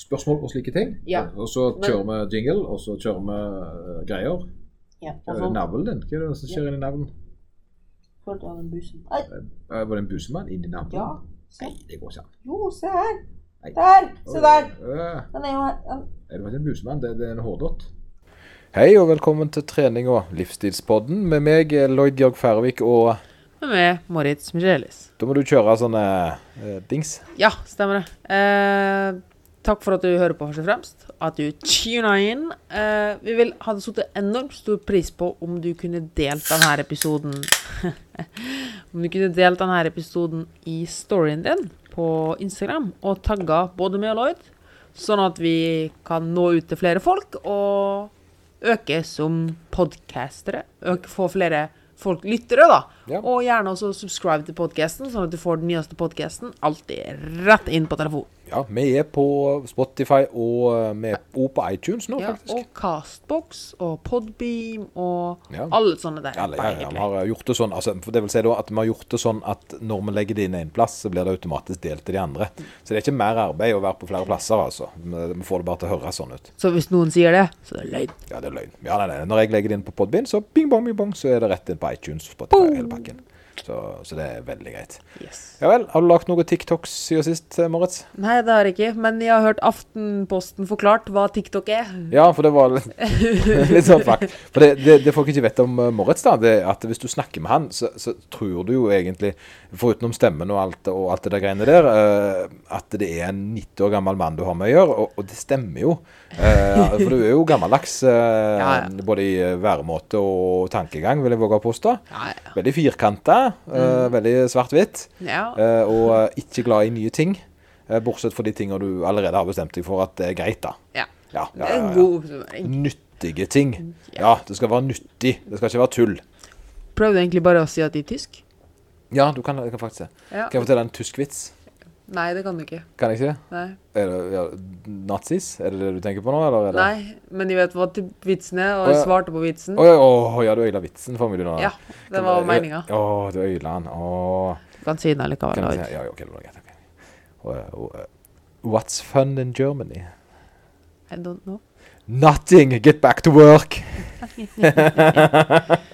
spørsmål og slike ting. Ja. Og så kjører vi jingle, og så kjører vi uh, greier. Ja, Hva og så det navlen din? Hva er det som skjer inni navlen? følte den bussen. Nei, Eh, Var det en busemann inni navlen? ja. Se. Nei, det går ikke an. Jo, se her. Nei. Der. Se der. Den er jo her. Er det ikke en busemann? Det, det er en hårdott. Hei og velkommen til trening og livsstilspodden med meg, Lloyd Georg Færvik og Med Moritz Michelis. da må du kjøre sånne eh, dings. Ja, stemmer det. Eh, takk for at du hører på, først og fremst. At du tuna inn. Eh, vi vil hadde satt enormt stor pris på om du kunne delt denne episoden Om du kunne delt denne episoden i storyen din på Instagram og tagga både meg og Lloyd, sånn at vi kan nå ut til flere folk og øke som podcastere. Øke, få flere folk lyttere, da. Ja. Og gjerne også subscribe til podcasten, sånn at du får den nyeste podcasten alltid rett inn på telefonen. Ja, vi er på Spotify og eh, vi er også på iTunes nå, Ja, faktisk. og Castbox og Podbeam og Ja. alle sånne der. Ja, ja, ja, vi har gjort det sånn, altså, det vil si da at vi har gjort det sånn at når vi legger det inn en plass, så blir det automatisk delt til de andre. Så det er ikke mer arbeid å være på flere plasser, altså. Vi får det bare til å høres sånn ut. Så hvis noen sier det, så er det løgn. Ja, det er løgn. Ja, nei, nei. Når jeg legger det inn på Podbean, så bing bong, bing bong, så er det rett inn på iTunes, Spotify, hele pakken. Så, så det er veldig greit. Yes. Ja vel, har du lagt noen TikToks siden sist, eh, Moritz? Nei, det har jeg ikke, men jeg har hørt Aftenposten forklart hva TikTok er. Ja, for det var litt, litt sånn fakt. For det, det, det folk ikke vet om eh, Moritz, da, det er at hvis du snakker med han, så, så tror du jo egentlig, forutenom stemmen og alt, og alt det der greiene der, eh, at det er en 90 år gammel mann du har med å gjøre, og, og det stemmer jo. For du er jo gammeldags, Ja, ja. både i væremåte og tankegang, vil jeg våge å påstå. Ja, ja. Veldig firkanta, eh, veldig svart-hvitt, ja. eh, og eh, ikke glad i nye ting. Bortsett fra de tinga du allerede har bestemt deg for at det er greit, da. ja. Ja, ja, ja, ja. god. Nyttige ting. Ja, det skal være nyttig. Det skal ikke være tull. Prøvde egentlig bare å si at de er tysk. Ja, du kan, kan faktisk det. Kan jeg fortelle en tysk vits? Nei, det kan du ikke. Kan jeg ikke? Nei. Er det ja, nazis? Er det det du tenker på nå, eller er det Nei, men de vet hva vitsen er, og jeg ja. svarte på vitsen. Å ja, oh, ja, du øyla vitsen for meg, du nå. Ja, det var meninga. Å, du øyla den. Du kan si den allikevel. Kan si Ja, ja, ok, det var greit. ok. Og, og, uh, What's fun in Germany? I don't know. Nothing! Get back to work!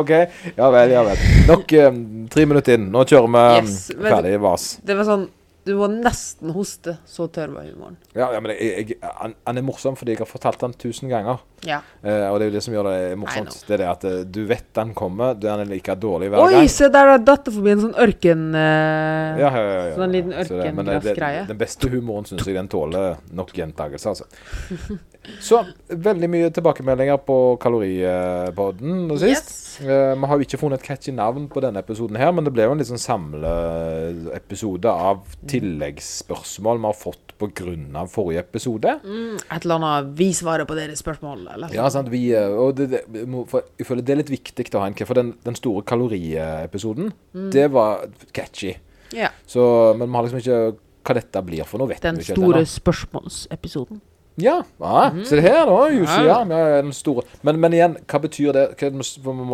OK. Ja vel, ja vel. Nok um, tre minutter inn. Nå kjører vi Yes, ferdig vas. Det var sånn Du må nesten hoste, så tørr var humoren. Ja, ja men jeg, jeg, han, han er morsom fordi jeg har fortalt han tusen ganger. Ja. Eh, og det er jo det som gjør det morsomt. Det er det at eh, du vet han kommer, du han er like dårlig hver Oi, gang. se der er datt forbi en sånn ørken... eh, Ja, ja, ja, ja. Sånn liten det- det- det- ørkengressgreie. Den beste humoren syns jeg den tåler nok gjentakelse, altså. Så veldig mye tilbakemeldinger på kaloripodden nå sist. Yes. Eh, vi har jo ikke funnet et catchy navn på denne episoden her, men det ble jo en litt sånn samleepisode av tilleggsspørsmål vi har fått pga. forrige episode. Mm, et eller annet Vi svarer på deres spørsmål, eller? Ja, sant. Vi, eh, og det, det, for, jeg føler det er litt viktig å ha en For den, den store kaloriepisoden, det var catchy. Ja. Så, men vi har liksom ikke hva dette blir for noe, vet Den vi ikke helt store spørsmålsepisoden. Ja, ja se her nå, Jussi. Ja, Ja. den store. Men, men igjen, hva betyr det? Hva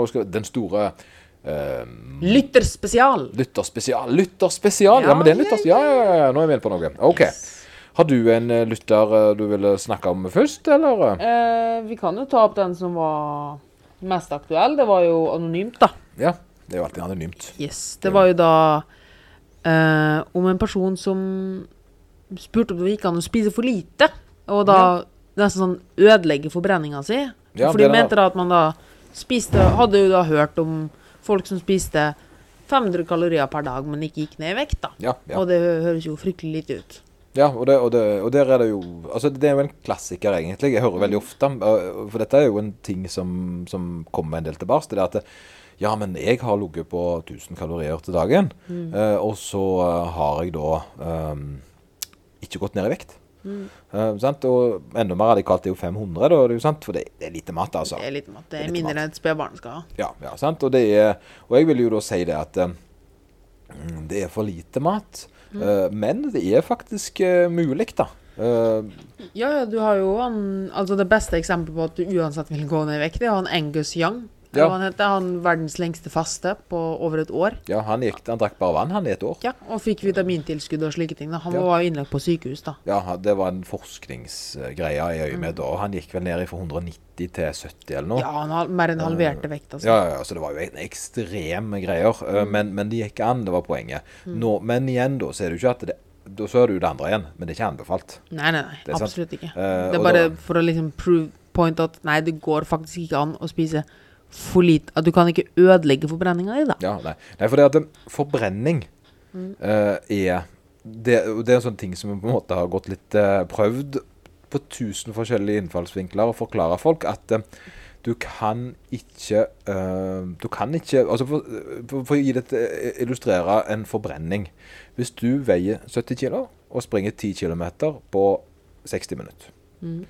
skrive- den store uh, Lytterspesial. Lytterspesial. Lytterspesial! Ja, Ja, men det er lytter... Ja, ja, ja, ja, nå er vi inne på noe. OK. Har du en eh, lytter eh, du ville snakke om først, eller? Eh, vi kan jo ta opp den som var mest aktuell. Det var jo anonymt, da. Ja. Det er jo alltid anonymt. Yes. Det var jo da eh, om en person som spurte om det gikk an å spise for lite, og da nesten sånn ødelegge forbrenninga si. Ja, For de mente da at man da spiste Hadde jo da hørt om folk som spiste 500 kalorier per dag, men ikke gikk ned i vekt, da. Ja, ja. Og det høres jo fryktelig lite ut. Ja, og, det, og, det, og der er det jo Altså, det er jo en klassiker, egentlig. Jeg hører veldig ofte uh, For dette er jo en ting som, som kommer en del tilbake. til. Det at ja, men jeg har ligget på 1000 kalorier til dagen, mm. og så eh, har jeg da um, ikke gått ned i vekt. Eh, sant? Og enda mer radikalt er jo 500, da, det er jo sant? for det, det er lite mat, altså. Det er lite mat. Det Det er er mindre enn et spedbarn skal ha. Ja, ja sant? Og, det er, og jeg vil jo da si det at mm, det er for lite mat. Eh, men det er faktisk uh, mulig, da. Uh, Ja, ja, du har jo han Altså, det beste eksempelet på at du uansett vil gå ned i vekt, det er han Angus Young. Ja. han heter han verdens lengste faste på over et år. Ja, han, gikk, han drakk bare vann han i et år. Ja, Og fikk vitamintilskudd og slike ting. da. Han Ja. var innlagt på sykehus, da. Ja, det var en forskningsgreie i øyemed da. og Han gikk vel ned fra 190 til 70 eller noe. Ja, han har mer enn halverte vekt, altså. Ja, ja, ja, så det var jo en ekstreme greier. Mm. Men, men det gikk an, det var poenget. Nå, men igjen, da, så er det jo ikke at det Da så er det andre igjen, men det er ikke anbefalt. Nei, nei, nei. Er sant. Absolutt ikke. Eh, det er bare da- for å liksom prove point at nei, det går faktisk ikke an å spise for lite At du kan ikke ødelegge forbrenninga di, da. Ja, nei. nei, for det at forbrenning Mm. uh, er det, det er en sånn ting som på en måte har gått litt uh, prøvd på tusen forskjellige innfallsvinkler å forklare folk at uh, du kan ikke Du kan ikke altså For, for, for å gi det eh, illustrere en forbrenning. Hvis du veier 70 kg og springer 10 km på 60 minutter Mm.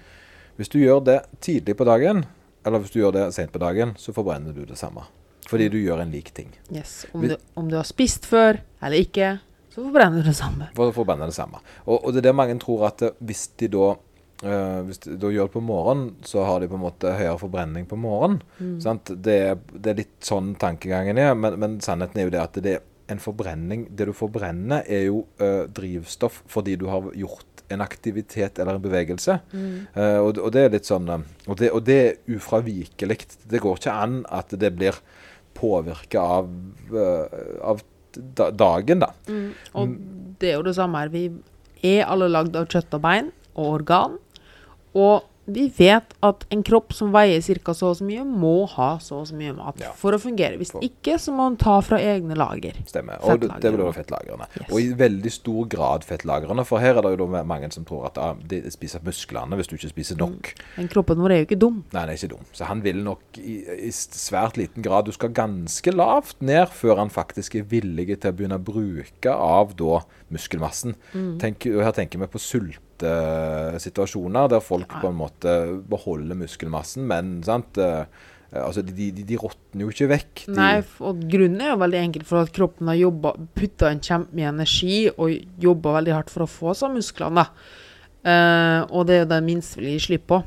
Hvis du gjør det tidlig på dagen, eller hvis du gjør det sent på dagen, så forbrenner du det samme. Fordi du gjør en lik ting. Yes. Om du, om du har spist før eller ikke, så forbrenner du det samme. For å forbrenne det samme. Og, og det er det mange tror at eh, hvis de da eh, hvis de da gjør det på morgenen, så har de på en måte høyere forbrenning på morgenen. Mm. Sant? Det, det er litt sånn tankegangen er, men, men sannheten er jo det at det er en forbrenning Det du forbrenner, er jo eh, drivstoff fordi du har gjort en aktivitet eller en bevegelse. Mm. Uh, og, og det er litt sånn eh, og det, og det er ufravikelig. Det går ikke an at det blir påvirka av, uh, av da, dagen, da. Mm. Og det er jo det samme her. Vi er alle lagd av kjøtt og bein og organ. Og vi vet at en kropp som veier ca. så og så mye, må ha så og så mye mat Ja. for å fungere. Hvis For- ikke, så må man ta fra egne lager. Stemmer. Og det, blir da Fettlagrene. Yes. Og i veldig stor grad fettlagrene. For her er det jo mange som tror at ah, de spiser musklene hvis du ikke spiser nok. Men kroppen vår er jo ikke dum. Nei, han er ikke dum. Så han vil nok i, i svært liten grad Du skal ganske lavt ned før han faktisk er villig til å begynne å bruke av da muskelmassen. Tenk, her tenker vi på sultesituasjoner der folk på en måte beholder muskelmassen, men sant eh, Altså, de, de, de råtner jo ikke vekk. De, Nei, og grunnen er jo veldig enkel for at kroppen har jobba, putta inn kjempemye energi og jobba veldig hardt for å få seg musklene. Eh, og det er jo det minste vi slipper slipp på.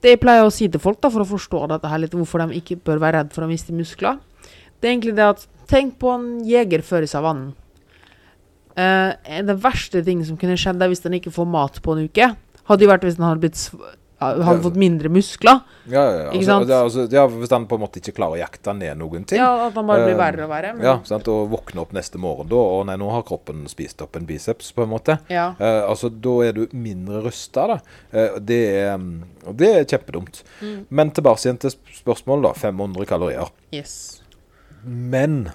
Det jeg pleier å si til folk da, for å forstå dette her litt, hvorfor de ikke bør være redd for å miste muskler, det er egentlig det at Tenk på en jeger før i savannen. Uh, det verste ting som kunne skjedd, er hvis den ikke får mat på en uke. Hadde jo vært hvis den hadde, blitt, hadde fått mindre muskler. Ja, ja, ja. Altså, det, altså, ja, hvis den på en måte ikke klarer å jakte ned noen ting. Ja, At den bare blir Eh, verre og verre. men- Ja, sant? Og våkne opp neste morgen da, og nei, nå har kroppen spist opp en biceps, på en måte. ja. Uh, altså, Da er du mindre rusta, da. Uh, det, er, mm, det er kjempedumt. Mm. Men tilbake igjen til sp- spørsmålet, da. 500 kalorier. Yes. Men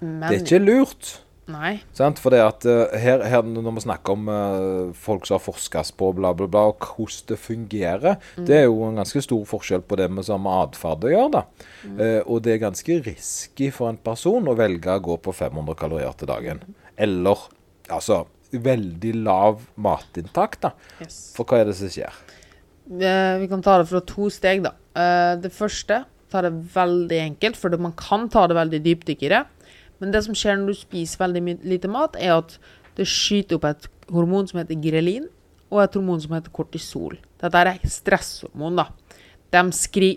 Men det er ikke lurt. Nei. Sant? For det at eh, her, her når vi snakker om uh, folk som har forskes på bla, bla, bla, og hvordan det fungerer, Mm. det er jo en ganske stor forskjell på det med samme atferd å gjøre. da. Mm. Uh, og det er ganske risky for en person å velge å gå på 500 kalorier til dagen. Eller altså veldig lav matinntak, da. Yes. For hva er det som skjer? Vi kan ta det fra to steg, da. Det første ta det veldig enkelt, for man kan ta det veldig dypt i det. Men det som skjer når du spiser veldig lite mat, er at det skyter opp et hormon som heter grelin, og et hormon som heter kortisol. Dette er stresshormon, da. De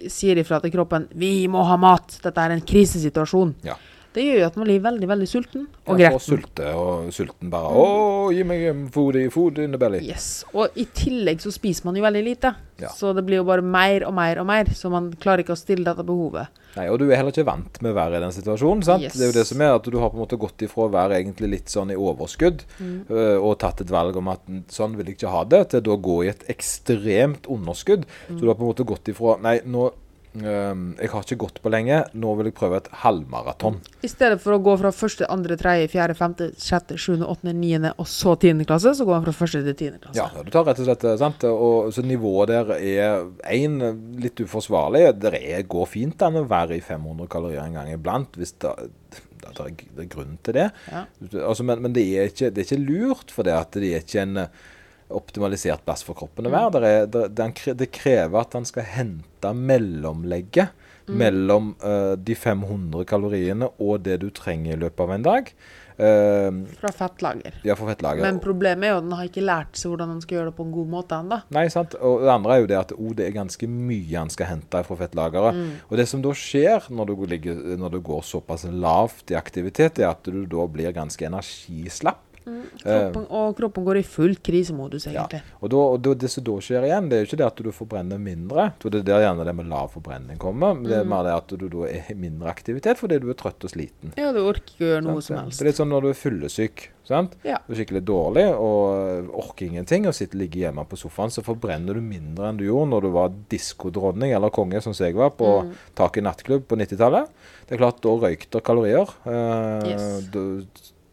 sier ifra til kroppen 'Vi må ha mat'. Dette er en krisesituasjon. Ja. Det gjør jo at man blir veldig, veldig sulten og gretten. får sulte, og sulten bare Å, gi meg food, i- food in the belly. Yes. Og i tillegg så spiser man jo veldig lite. Ja. Så det blir jo bare mer og mer og mer, så man klarer ikke å stille dette behovet. Nei, og du er heller ikke vant med å være i den situasjonen. sant? Yes. Det er jo det som er at du har på en måte gått ifra å være egentlig litt sånn i overskudd Mm. øh, og tatt et valg om at sånn vil jeg ikke ha det, til da gå i et ekstremt underskudd. Mm. Så du har på en måte gått ifra Nei, nå øhm, Jeg har ikke gått på lenge, nå vil jeg prøve et halvmaraton. I stedet for å gå fra første, andre, tredje, fjerde, femte, sjette, sjuende, åttende, niende og så tiende klasse, så går man fra første til tiende klasse. Ja, du tar rett og slett sant? Og, Så nivået der er én litt uforsvarlig. Det går fint an å være i 500 kalorier en gang iblant, hvis det, det, er, det er grunn til det. Ja. Altså, men, men det, er ikke, det er ikke lurt, for det at det er ikke en eh, optimalisert plass for kroppen å være. Det, det, det, krever at han skal hente mellomlegget mellom uh, de 500 kaloriene og det du trenger i løpet av en dag. Uh, Fra fettlager. ja, fra fettlager. Men problemet er jo at den har ikke lært seg hvordan den skal gjøre det på en god måte ennå. Nei, sant. Og det andre er jo det at oh, det er ganske mye han skal hente fra fettlageret. Mm. Og det som da skjer når du, ligger, når du går såpass lavt i aktivitet, er at du da blir ganske energislapp. Kroppen, og kroppen går i full krisemodus, Ja. Og, da, og da, det som da skjer igjen, det er jo ikke det at du forbrenner mindre. Det er der gjerne det med lav forbrenning kommer. men Det er Mm. mer det at du da er mindre aktivitet fordi du er trøtt og sliten. Ja, du orker ikke gjøre noe Sant? som Det er litt sånn når du er fyllesyk. sant? Ja. Du er skikkelig dårlig og orker ingenting og sitter ligger hjemme på sofaen, så forbrenner du mindre enn du gjorde når du var diskodronning eller konge, som jeg var, på Mm. tak i nattklubb på 90-tallet. Det er klart, da røyk kalorier. Eh, Yes.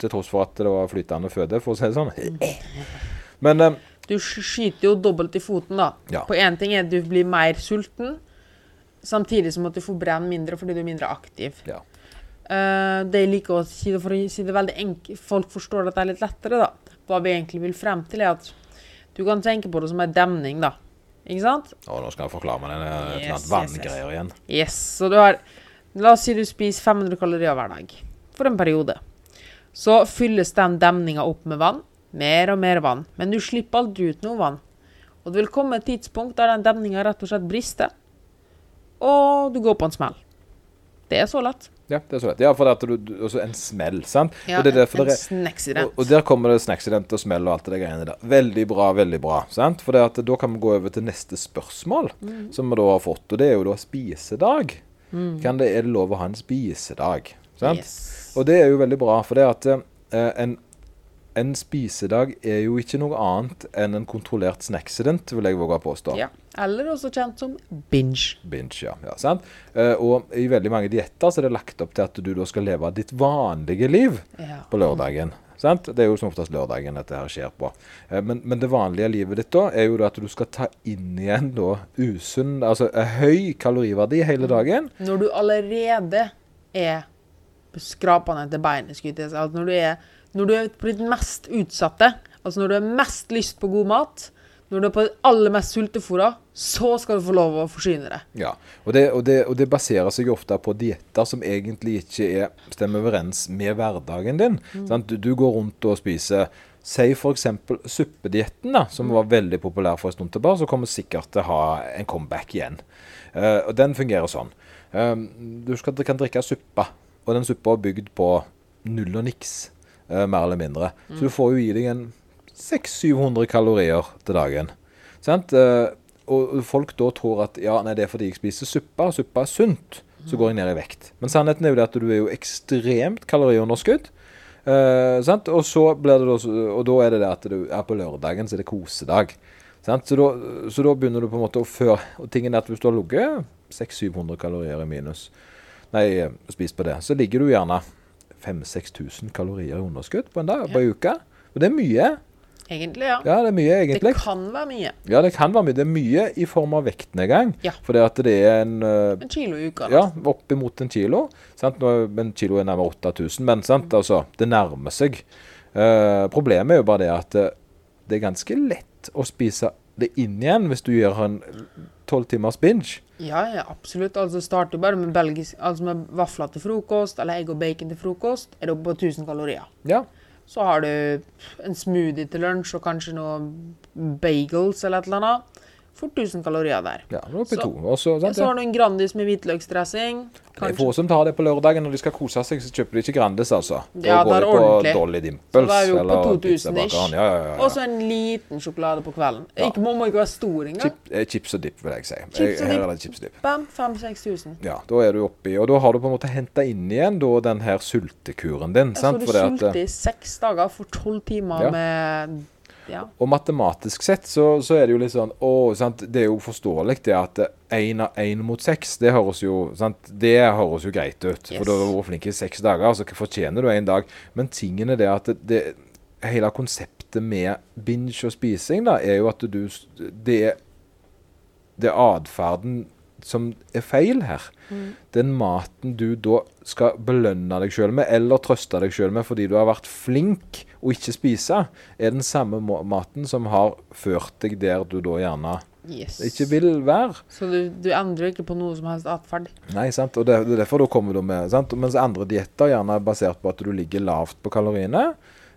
Til tross for at det var flytende føde, for å si det sånn. Men eh, Du skyter jo dobbelt i foten, da. Ja. På én ting er at du blir mer sulten, samtidig som at du forbrenner mindre fordi du er mindre aktiv. ja. Uh, det jeg liker å si det for å si det veldig enkelt, folk forstår at det er litt lettere, da. Hva vi egentlig vil frem til, er at du kan tenke på det som en demning, da. Ikke sant? Og nå skal jeg forklare meg denne eh, eller Yes, annet yes, yes. vanngreier igjen. Yes. Så du har La oss si du spiser 500 kalorier hver dag for en periode. Så fylles den demninga opp med vann. Mer og mer vann. Men du slipper aldri ut noe vann. Og det vil komme et tidspunkt der den demninga rett og slett brister, og du går på en smell. Det er så lett. Ja, det er så lett. Ja, for det at du, du også en smell, sant? Ja, og det er en det er. Og, og der kommer det snacksident og smell og alt det greiene der. Veldig bra, veldig bra. sant? For det at da kan vi gå over til neste spørsmål, Mm. som vi da har fått. Og det er jo da spisedag. Kan det, er det lov å ha en spisedag? Yes. Og det er jo veldig bra, for det at eh, en, en spisedag er jo ikke noe annet enn en kontrollert snacksident, vil jeg våge å påstå. Ja. Eller også kjent som binge. Binge, ja. ja sant? Eh, og i veldig mange dietter så er det lagt opp til at du da skal leve ditt vanlige liv Ja. på lørdagen. Sant? Det er jo som oftest lørdagen dette her skjer på. Eh, Men, men det vanlige livet ditt da er jo da at du skal ta inn igjen da usunn, altså høy kaloriverdi hele dagen. Når du allerede er skrapende til beinet. Altså når, du er, når du er på ditt mest utsatte, altså når du har mest lyst på god mat, når du er på det aller mest sultefòra, så skal du få lov å forsyne deg. Ja, og det, og, det, og det baserer seg ofte på dietter som egentlig ikke er, stemmer overens med hverdagen din. Sant? Du, du går rundt og spiser Si f.eks. suppedietten, som var veldig populær for en stund tilbake, så kommer sikkert til å ha en comeback igjen. Uh, og Den fungerer sånn. Uh, du skal, kan drikke suppe, og den suppa er bygd på null og niks, eh, mer eller mindre. Så du får jo i deg en 600-700 kalorier til dagen. Sant? Eh, og folk da tror at ja, nei, det er fordi jeg spiser suppe, suppe er sunt, så går jeg ned i vekt. Men sannheten er jo det at du er jo ekstremt kaloriunderskudd. Eh, sant? Og så blir det da, og da er det det at du er på lørdagen, så er det kosedag. Sant? Så, da, så da begynner du på en måte å føre Og tingen er at hvis du har ligget 600-700 kalorier i minus, nei, eh, spist på det, så ligger du gjerne 5000-6000 kalorier i underskudd på en dag, på en uke. Og det er mye. Egentlig, ja. Ja, det er mye, egentlig. Det kan være mye. Ja, det kan være mye. Det er mye i form av vektnedgang. Ja. For det at det er en uh, En kilo i uka. Ja, oppimot en kilo. Sant? Nå, en kilo er nærmere 8000, men sant? Altså, det nærmer seg. Uh, problemet er jo bare det at uh, det er ganske lett å spise det inn igjen hvis du gjør en tolv timers binge. Ja, ja, absolutt. Altså starter bare med, belgisk, altså med vafler til frokost, eller egg og bacon til frokost. Er det oppe på 1000 kalorier. Ja. Så har du en smoothie til lunsj og kanskje noe bagels eller et eller annet. For 1000 kalorier der. ja det vi Så- to. Også, sant, Så har du en Grandis med hvitløksdressing. Det er få som tar det på lørdagen når de skal kose seg, så kjøper de ikke Grandis, altså. Da Ja, går det er ordentlig. Dolly Så Dimples da er vi oppe på 2000 pizzabakeren. ish. Ja, ja. Og så en liten sjokolade på kvelden. Ikke, må, må ikke være stor engang. Chip, eh, chips og dip, vil jeg si. Chips og Jeg- Her dip. er det chips og dip. Bam, 5000-6000. Ja, da er du oppi, og da har du på en måte henta inn igjen da, den her sultekuren din. Så sant? du sulter i seks dager for tolv timer med Ja. og matematisk sett så, så er det jo litt sånn å, sant? Det er jo forståelig det at én mot seks, det høres jo sant? Det høres jo greit ut. Yes. For du har vært flink i seks dager, så fortjener du én dag. Men tingen er det at det, det, hele konseptet med binge og spising da, er jo at du Det det er atferden som er feil her. Den maten du da skal belønne deg sjøl med, eller trøste deg sjøl med fordi du har vært flink og ikke spise, er den samme maten som har ført deg der du da gjerne Yes. ikke vil være. Så du, du endrer ikke på noe som helst atferd. Nei, sant? og det, det er derfor da kommer du med sant? Mens andre dietter gjerne er basert på at du ligger lavt på kaloriene.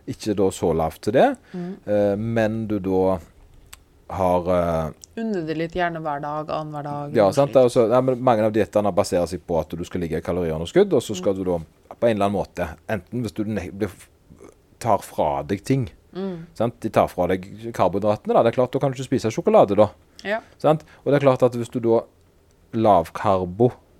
Ikke da så lavt til det, Mm. eh, men du da har eh, Unne det litt gjerne hver dag, annenhver dag. Ja, sant? også, ja, men mange av diettene baserer seg på at du skal ligge i kaloriunderskudd, og så skal du da på en eller annen måte Enten hvis du tar fra deg ting Mm. sant? De tar fra deg karbohydratene. da, det er klart, Da kan du ikke spise sjokolade, da. Ja. Sant? Og det er klart at hvis du da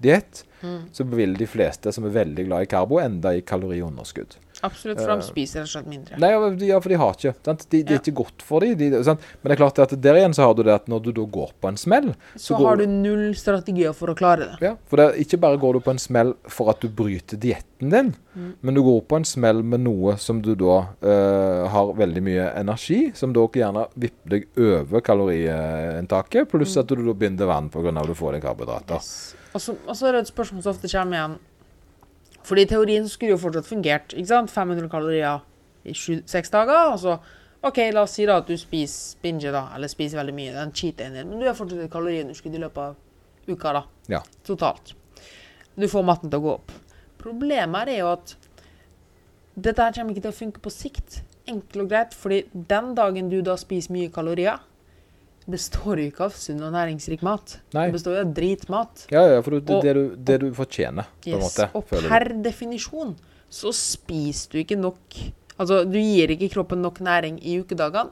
lavkarbodiett, Mm. så vil de fleste som er veldig glad i karbo, enda i kaloriunderskudd. Absolutt, for de spiser rett og slett mindre. Eh. Nei, ja, for de har ikke. Sant? De, det er ikke godt for dem. De. Men det er klart at der igjen så har du det at når du da går på en smell Så går- har du null strategier for å klare det. Ja, for det ikke bare går du på en smell for at du bryter dietten din, men du går på en smell med noe som du da uh, har veldig mye energi, som da gjerne vipper deg over kaloriinntaket, pluss at du da binder vann pga. at du får deg karbohydrater. Yes. Og så og så er det et spørsmål som ofte kommer igjen. Fordi teorien skulle jo fortsatt fungert. ikke sant? 500 kalorier i seks dager. Og så OK, la oss si da at du spiser binge, da, eller spiser veldig mye. Den cheat-en din. Men du har fortsatt et kaloriunderskudd i løpet av uka, da. Ja. Totalt. Du får matten til å gå opp. Problemet er jo at dette her kommer ikke til å funke på sikt. Enkelt og greit. Fordi den dagen du da spiser mye kalorier, består jo ikke av sunn og næringsrik mat. Nei. Det består jo av dritmat. Ja, ja, for det, Og- det, du, det du fortjener, på en måte. Og føler du. per definisjon så spiser du ikke nok Altså, du gir ikke kroppen nok næring i ukedagene.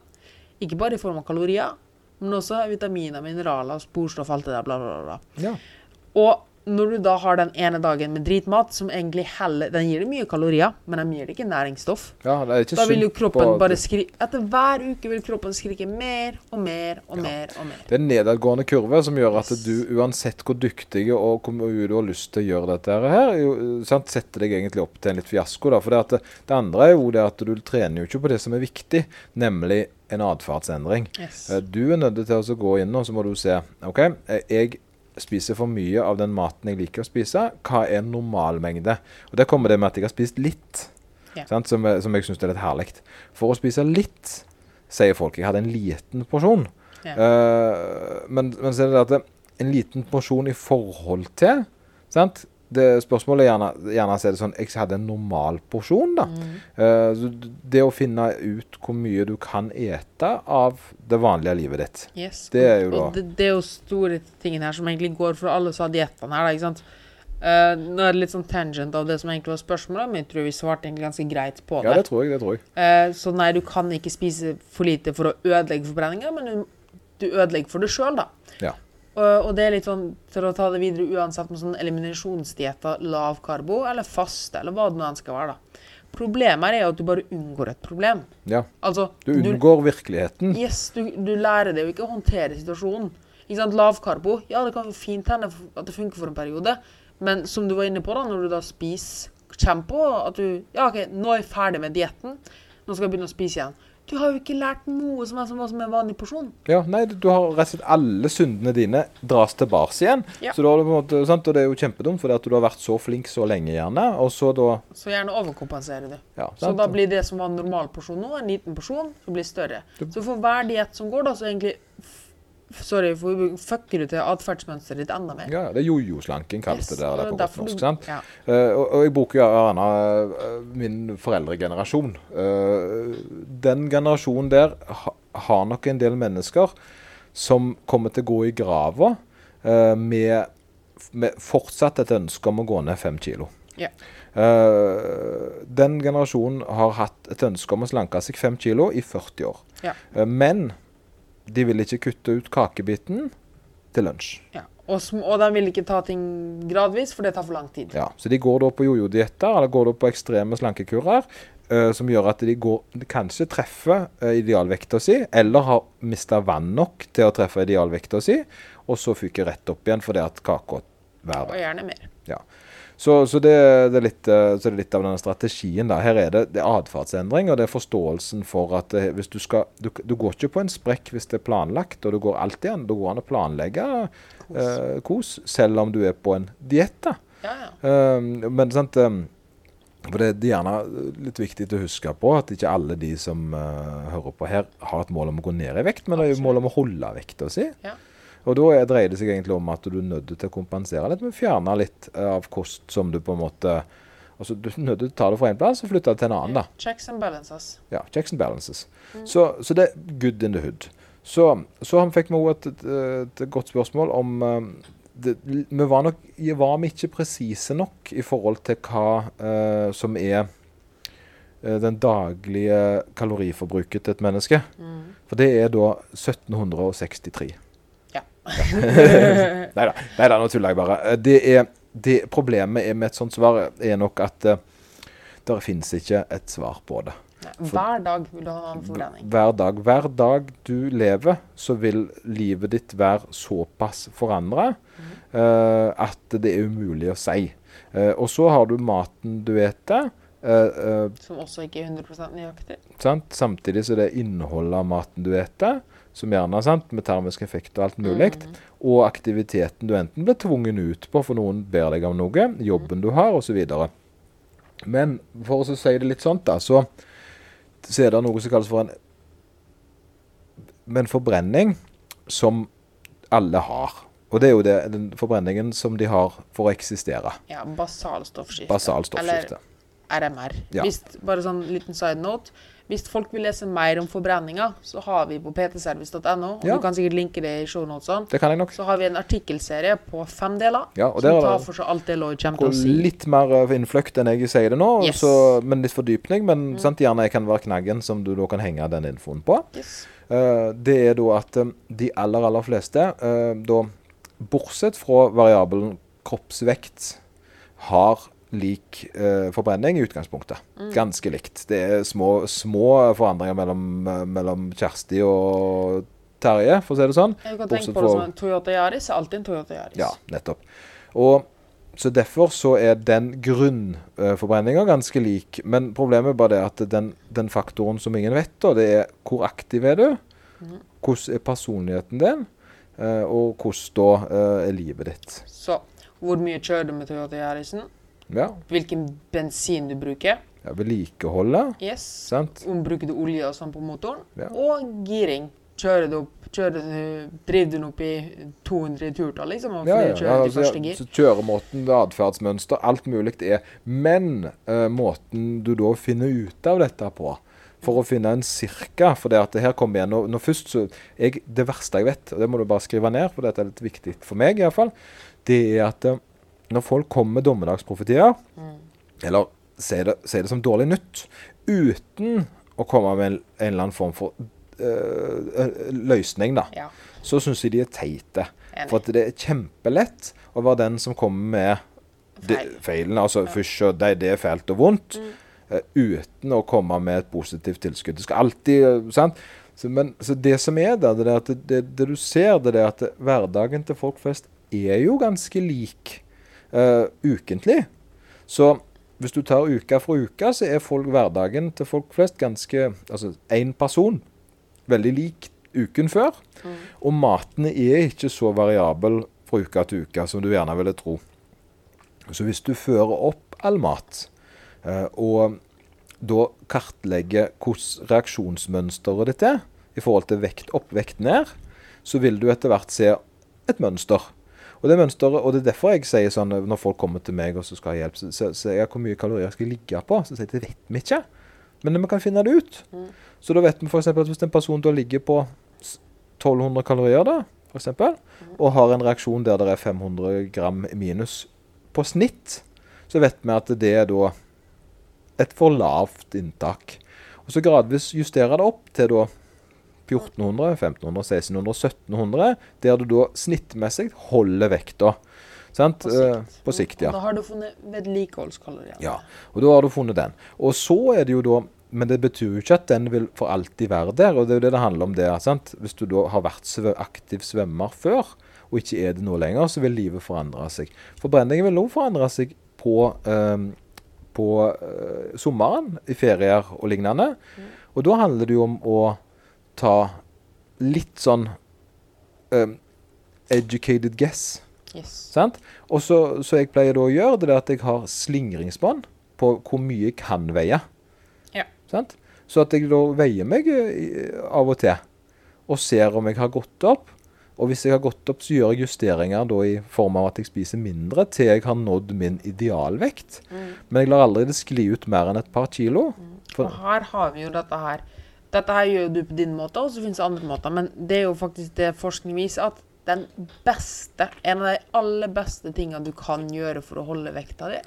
Ikke bare i form av kalorier, men også vitaminer, mineraler, sporstoff, alt det der, bla, bla, bla. Ja. Og når du da har den ene dagen med dritmat, som egentlig heller Den gir deg mye kalorier, men den gir deg ikke næringsstoff. ja, det er ikke Da vil jo kroppen bare skrike Etter hver uke vil kroppen skrike mer og mer og mer og mer. Det er en nedadgående kurve som gjør at du, uansett hvor dyktig og hvor mye du har lyst til å gjøre dette her, jo, sant, setter deg egentlig opp til en litt fiasko. Da. For det, det, det andre er jo det at du trener jo ikke på det som er viktig, nemlig en atferdsendring. Yes. Eh, Du er nødt til å gå inn og så må du se OK, eh, jeg spiser for mye av den maten jeg liker å spise. Hva er normalmengde? Og Der kommer det med at jeg har spist litt, Ja. sant, som, er- som jeg syns er litt herlig. For å spise litt, sier folk. Jeg hadde en liten porsjon. Ja. Uh, men, men så er det det at en liten porsjon i forhold til sant? Det Spørsmålet er gjerne, gjerne er det sånn Jeg hadde en normal porsjon, da. Mm. Uh, det å finne ut hvor mye du kan ete av det vanlige livet ditt. Yes. Det er jo da- det, det er jo store tingen her som egentlig går for alle som har diettene her, da, ikke sant. Uh, nå er det litt sånn tangent av det som egentlig var spørsmålet, men jeg tror vi svarte egentlig ganske greit på Ja, det. det tror jeg. det tror jeg. Uh, så nei, du kan ikke spise for lite for å ødelegge forbrenninga, men du, du ødelegger for deg sjøl, da. Og, og det er litt sånn til å ta det videre uansett med sånn eliminasjonsdietter, lav karbo eller faste, eller hva det nå enn skal være, da. Problemet er jo at du bare unngår et problem. Ja. Altså, Du unngår virkeligheten. Yes, du, du lærer deg jo ikke å håndtere situasjonen. Ikke sant, Lav karbo, ja det kan fint hende at det funker for en periode, men som du var inne på da, når du da spiser, kommer på at du, ja ok, nå er jeg ferdig med dietten, nå skal jeg begynne å spise igjen. Du har jo ikke lært noe som er som, som en vanlig porsjon. Ja, nei, du har rett og slett alle syndene dine dras tilbake igjen. Ja. Så da har du på en måte, sant? Og det er jo kjempedumt, for du har vært så flink så lenge, gjerne. Og så da Så gjerne overkompensere det. ja, Så da blir det som var en normal porsjon nå, en liten porsjon, som blir større. Så for hver diett som går da, så egentlig, sorry, for fucker du til atferdsmønsteret ditt enda mer. Ja, det er jojo-slanking, kalles Yes, det der, der er på godt norsk. sant? Ja. Uh, og, og jeg bruker jo gjerne eh, min foreldregenerasjon. Uh, den generasjonen der ha, har nok en del mennesker som kommer til å gå i grava eh, med, med fortsatt et ønske om å gå ned fem kilo. Ja. Den generasjonen har hatt et ønske om å slanke seg fem kilo i 40 år. Ja. Men de vil ikke kutte ut kakebiten til lunsj. Ja. Og, og de vil ikke ta ting gradvis, for det tar for lang tid. Ja, så de går da på jojo-dietter, eller går da på ekstreme slankekurer, uh, som gjør at de, går, kanskje treffer uh, idealvekta si, eller har mista vann nok til å treffe idealvekta si, og så fyker rett opp igjen fordi at kaka værer. Og gjerne mer. Ja. Så, så, det, det litt, eh, så det er litt av denne strategien. da. Her er det, det er atferdsendring, og det er forståelsen for at hvis du skal du, du går ikke på en sprekk hvis det er planlagt, og du går alltid an. Da går an å planlegge eh, kos, selv om du er på en diett. da. Ja, ja. Um, men sant um, For det er gjerne litt viktig å huske på at ikke alle de som uh, hører på her, har et mål om å gå ned i vekt, men det er jo mål om å holde vekta si. ja. Og da er- dreier det seg egentlig om at du er nødt til å kompensere litt med å fjerne litt eh, av kost som du på en måte Altså du er nødt til å ta det fra en plass og flytte det til en annen, da. Checks and balances. Ja, checks and balances. Så, så det er good in the hood. Så, så han fikk vi også et, et, godt spørsmål om eh, det, Vi var nok var vi ikke presise nok i forhold til hva eh, som er eh, den daglige kaloriforbruket til et menneske. For det er da 1763. Nei da, nå tuller jeg bare. Eh, Det er, det problemet er med et sånt svar er nok at uh, det finnes ikke et svar på det. For, Hver dag vil du ha en annen. Hver dag. Hver dag du lever, så vil livet ditt være såpass forandra eh, at det er umulig å si. Uh, og så har du maten du spiser. Uh, eh, Som også ikke er 100% nøyaktig. sant? Samtidig så det innholdet av maten du eter, som gjerne er sant, med termisk effekt og alt mulig. Og aktiviteten du enten blir tvungen ut på, for noen ber deg om noe, jobben du har, osv. Men for å si det litt sånn, da, så, så er det noe som kalles for en Men forbrenning som alle har. Og det er jo det, den forbrenningen som de har for å eksistere. Ja, basal stoffskifte. Basal. Eller RMR. Ja. Hvis, bare sånn liten side note. Hvis folk vil lese mer om forbrenninga, så har vi på ptservice.no, og Ja. du kan sikkert linke det i shownotesene, Det kan jeg nok. så har vi en artikkelserie på fem deler Ja, som tar for seg alt det Lloyd kommer til å si. litt mer eh, innfløkt enn jeg sier det nå, Yes. så, men litt fordypning. Men sant, gjerne jeg kan være knaggen som du da kan henge den infoen på. Yes. Uh, det er da at eh, de aller, aller fleste, uh, da, bortsett fra variabelen kroppsvekt, har lik eh, forbrenning i utgangspunktet. Ganske likt. Det er små, små forandringer mellom, mellom Kjersti og Terje, for å si det sånn. Jeg kan tenke på det som en Toyota Yaris er alltid en Toyota Yaris. Ja, nettopp. Og så Derfor så er den grunnforbrenninga ganske lik. Men problemet er bare det at den, den faktoren som ingen vet, da, det er hvor aktiv er du? Hvordan er personligheten din? eh, og hvordan da eh, er livet ditt? Så hvor mye kjører du med Toyota Yarisen? Ja, Hvilken bensin du bruker? ja Vedlikeholdet, Yes. sant? Om bruker du olje og sånn på motoren? Ja. Og giring. Kjører du opp kjører, du- Driver du den opp i 200 i turtall, liksom? Og Ja, ja, ja, kjører i altså, første ja, gir? så kjøremåten, atferdsmønster, alt mulig er Men uh, måten du da finner ut av dette på, for å finne en cirka For det at det her kommer igjen når, når først så jeg, Det verste jeg vet, og det må du bare skrive ned, for dette er litt viktig for meg iallfall, det er at eh, når folk kommer med dommedagsprofetier, eller ser det, ser det som dårlig nytt, uten å komme med en, en eller annen form for eh, løsning, da, Ja. så syns de de er teite. Enig. For det er kjempelett å være den som kommer med de, Feil. feilene. Altså fysj og det, det er fælt og vondt. eh, uten å komme med et positivt tilskudd. Det skal alltid sant? Så, men, så det som er der, det, er at det, det, det du ser, det er at hverdagen til folk flest er jo ganske lik eh, ukentlig. Så hvis du tar uke for uke, så er folk, hverdagen til folk flest ganske Altså én person veldig lik uken før. Og maten er ikke så variabel fra uke til uke som du gjerne ville tro. Så hvis du fører opp all mat, eh, og da kartlegger hvordan reaksjonsmønsteret ditt er i forhold til vekt opp, vekt ned, så vil du etter hvert se et mønster. Og det mønsteret, og det er derfor jeg sier sånn når folk kommer til meg og så skal ha hjelp, så sier jeg hvor mye kalorier jeg skal ligge på. Så sier jeg det vet vi ikke, men vi kan finne det ut. Så da vet vi f.eks. at hvis en person da ligger på 1200 kalorier, da, for eksempel, og har en reaksjon der det er 500 gram minus på snitt, så vet vi at det er da et for lavt inntak. Og så gradvis justere det opp til da 1400, 1500, 1600, 1700, der du da snittmessig holder vekta. Sant? På Eh, sikt. På sikt, ja. Og da har du funnet vedlikeholdskaloriene. Ja, og da har du funnet den. Og så er det jo da Men det betyr jo ikke at den vil for alltid være der. Og det er jo det det handler om det. sant? Hvis du da har vært aktiv svømmer før, og ikke er det nå lenger, så vil livet forandre seg. Forbrenningen vil også forandre seg på, eh, på eh, sommeren, i ferier og lignende. Og da handler det jo om å ta litt sånn um, educated guess. Yes. Og så, så jeg pleier da å gjøre, det er at jeg har slingringsbånd på hvor mye jeg kan veie. Ja. Sant? Så at jeg da veier meg eh, av og til, og ser om jeg har gått opp Og hvis jeg har gått opp, så gjør jeg justeringer da i form av at jeg spiser mindre til jeg har nådd min idealvekt. Men jeg lar aldri det skli ut mer enn et par kilo. For, Og her har vi jo dette her. Dette her gjør du på din måte, og så finnes det andre måter. Men det er jo faktisk det forskning viser, at den beste, en av de aller beste tingene du kan gjøre for å holde vekta di,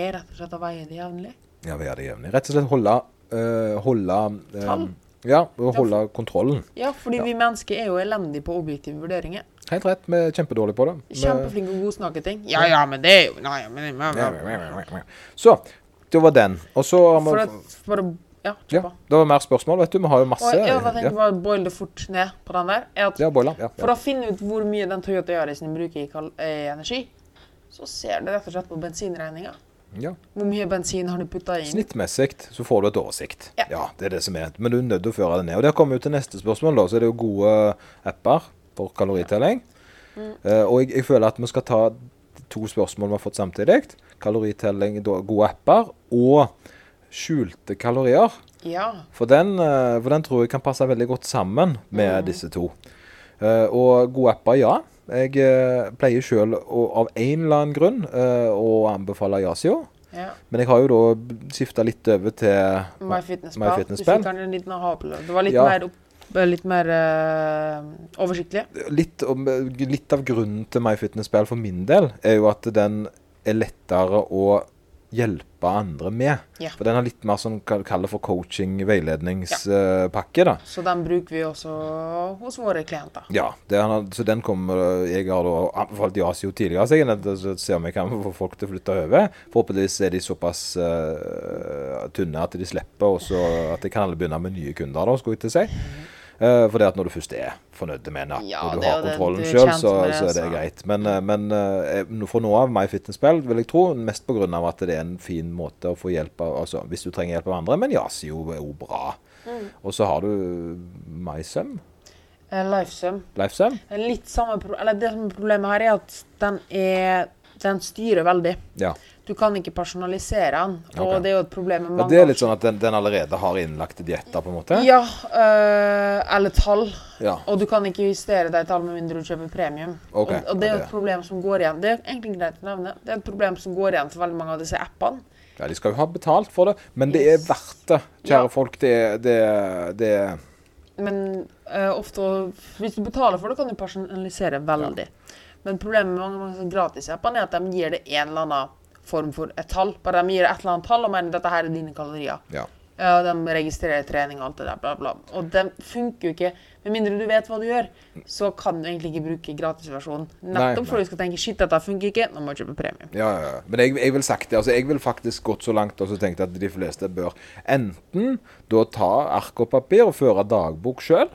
er rett og slett å veie det jevnlig. ja, vi er det jevnlig. Rett og slett holde, øh, holde øh. Ja, holde kontrollen. Ja, fordi Ja. vi mennesker er jo elendige på objektive vurderinger. Helt rett. Vi er kjempedårlige på det. Kjempeflinke Kjempeflinke og godsnakke ting. Ja, ja, men det er jo Nei, men, men, men. Så, det var den. Og så for å Ja, Ja, det var mer spørsmål, vet du. Vi har jo masse. Og jeg bare tenker Ja, bare å boile det fort ned på den der. er at ja boiler. Ja, For å finne ut hvor mye den Toyota Yarisen bruker i, energi, så ser du rett og slett på bensinregninga. ja. Hvor mye bensin har du putta inn? Snittmessig så får du et oversikt. Ja. Ja, det er det som er. Men du er nødt til å føre det ned. Og der kommer vi til neste spørsmål, da. Så er det jo gode apper for kaloritelling. Mm. Uh, og jeg, jeg føler at vi skal ta to spørsmål vi har fått samtidig. Kaloritelling, gode apper, og skjulte kalorier. Ja. For den, eh, for den tror jeg kan passe veldig godt sammen med Mm. disse to. Eh, og gode apper, ja. Jeg eh, pleier sjøl av en eller annen grunn å anbefale Yasio. ja. Men jeg har jo da skifta litt over til MyFitnessPal. MyFitnessPal. Du fikk den en liten aha-opplevelse. Det var litt Ja. mer, opp, litt mer eh, oversiktlig. litt, om- litt av grunnen til MyFitnessPal for min del er jo at den er lettere å hjelpe andre med. Ja. For den har litt mer sånn hva du kaller for coaching-veiledningspakke. da. Så den bruker vi også hos våre klienter. Ja, har, så den kommer Jeg har da anbefalt Yasio tidligere, så jeg er nødt til å se om jeg kan få folk til å flytte over. Forhåpentligvis er de såpass uh, tynne at de slipper, og så at de kan alle begynne med nye kunder, da, skulle jeg til å si. Uh, for det at når du først er fornøyd med en app, Ja, og du har kontrollen sjøl, så, så er det greit. Men, eh, men uh, for nå av MyFitnessPal vil jeg tro, mest pga. at det er en fin måte å få hjelp av altså, Hvis du trenger hjelp av andre, men Yasio er jo bra. Mm. Og så har du MySum, Eh, Lifesum. LifeSum. Litt samme eller Det som er problemet her, er at den er Den styrer veldig. Ja. Du kan ikke personalisere den, og okay. det er jo et problem med Ja, mange det er litt sånn at den, den allerede har innlagte dietter, på en måte? Ja, øh, eller tall. Ja. Og du kan ikke justere deg tall med mindre du kjøper premium. Okay. og, og det er jo et problem som går igjen. Det er egentlig greit å nevne. Det er et problem som går igjen for veldig mange av disse appene. Ja, De skal jo ha betalt for det, men det er verdt det, kjære Ja. folk. Det, det, det Men øh, ofte Hvis du betaler for det, kan du personalisere veldig. Men problemet med mange, mange gratisappene er at de gir det en eller annen form for et tall. Bare de gir et eller annet tall og mener dette her er dine kalorier. ja. Uh, de registrerer trening og alt det der, bla, bla. Og det funker jo ikke. Med mindre du vet hva du gjør, så kan du egentlig ikke bruke gratisversjonen. Nettopp fordi du skal tenke shit, dette funker ikke, nå må jeg kjøpe premium. Ja, ja, ja. Men jeg, jeg vil sagt det, altså jeg vil faktisk gått så langt og så tenkt at de fleste bør enten da ta ark og papir og føre dagbok sjøl,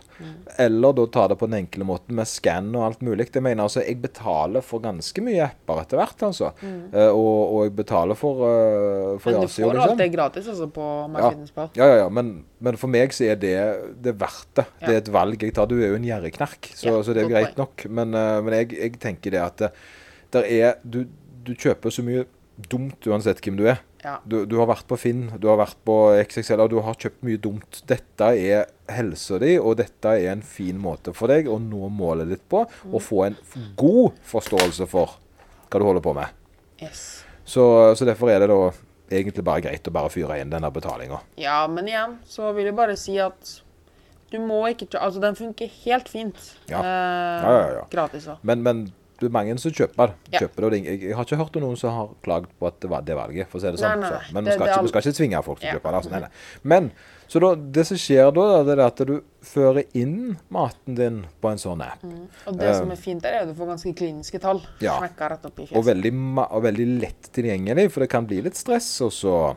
eller da ta det på den enkle måten med skann og alt mulig. Jeg mener altså, jeg betaler for ganske mye apper etter hvert, altså. Eh, og, og jeg betaler for, uh, for Men du får alt det gratis altså på Ja, MyFitnessPal. ja, ja, ja. Men, men for meg så er det, det er verdt det. Ja. Det er et valg jeg tar. Du er jo en gjerrigknark, så, Ja, så det er jo greit nok. Men, eh, men jeg, jeg tenker det at der er, du, du kjøper så mye dumt uansett hvem du er. Ja. Du, du har vært på Finn, du har vært på XXL, og du har kjøpt mye dumt. Dette er helsa di, og dette er en fin måte for deg å nå målet ditt på, og få en god forståelse for hva du holder på med. Yes. Så, så derfor er det da egentlig bare greit å bare fyre inn denne betalinga. Ja, men igjen så vil jeg bare si at du må ikke Altså, den funker helt fint Ja. eh, Ja, ja, ja. gratis. da. Men, men det er mange som kjøper kjøper Ja. Jeg, jeg har ikke hørt om noen som har klagd på at det var det valget, for å si det sånn. Nei, nei, så. Men vi skal, all- skal ikke tvinge folk til å kjøpe det. Altså. Nei, nei. Men så da, det som skjer da, det er at du fører inn maten din på en sånn app. Og det som er fint der, er at du får ganske kliniske tall. Ja. Og veldig, og veldig lett tilgjengelig, for det kan bli litt stress, og så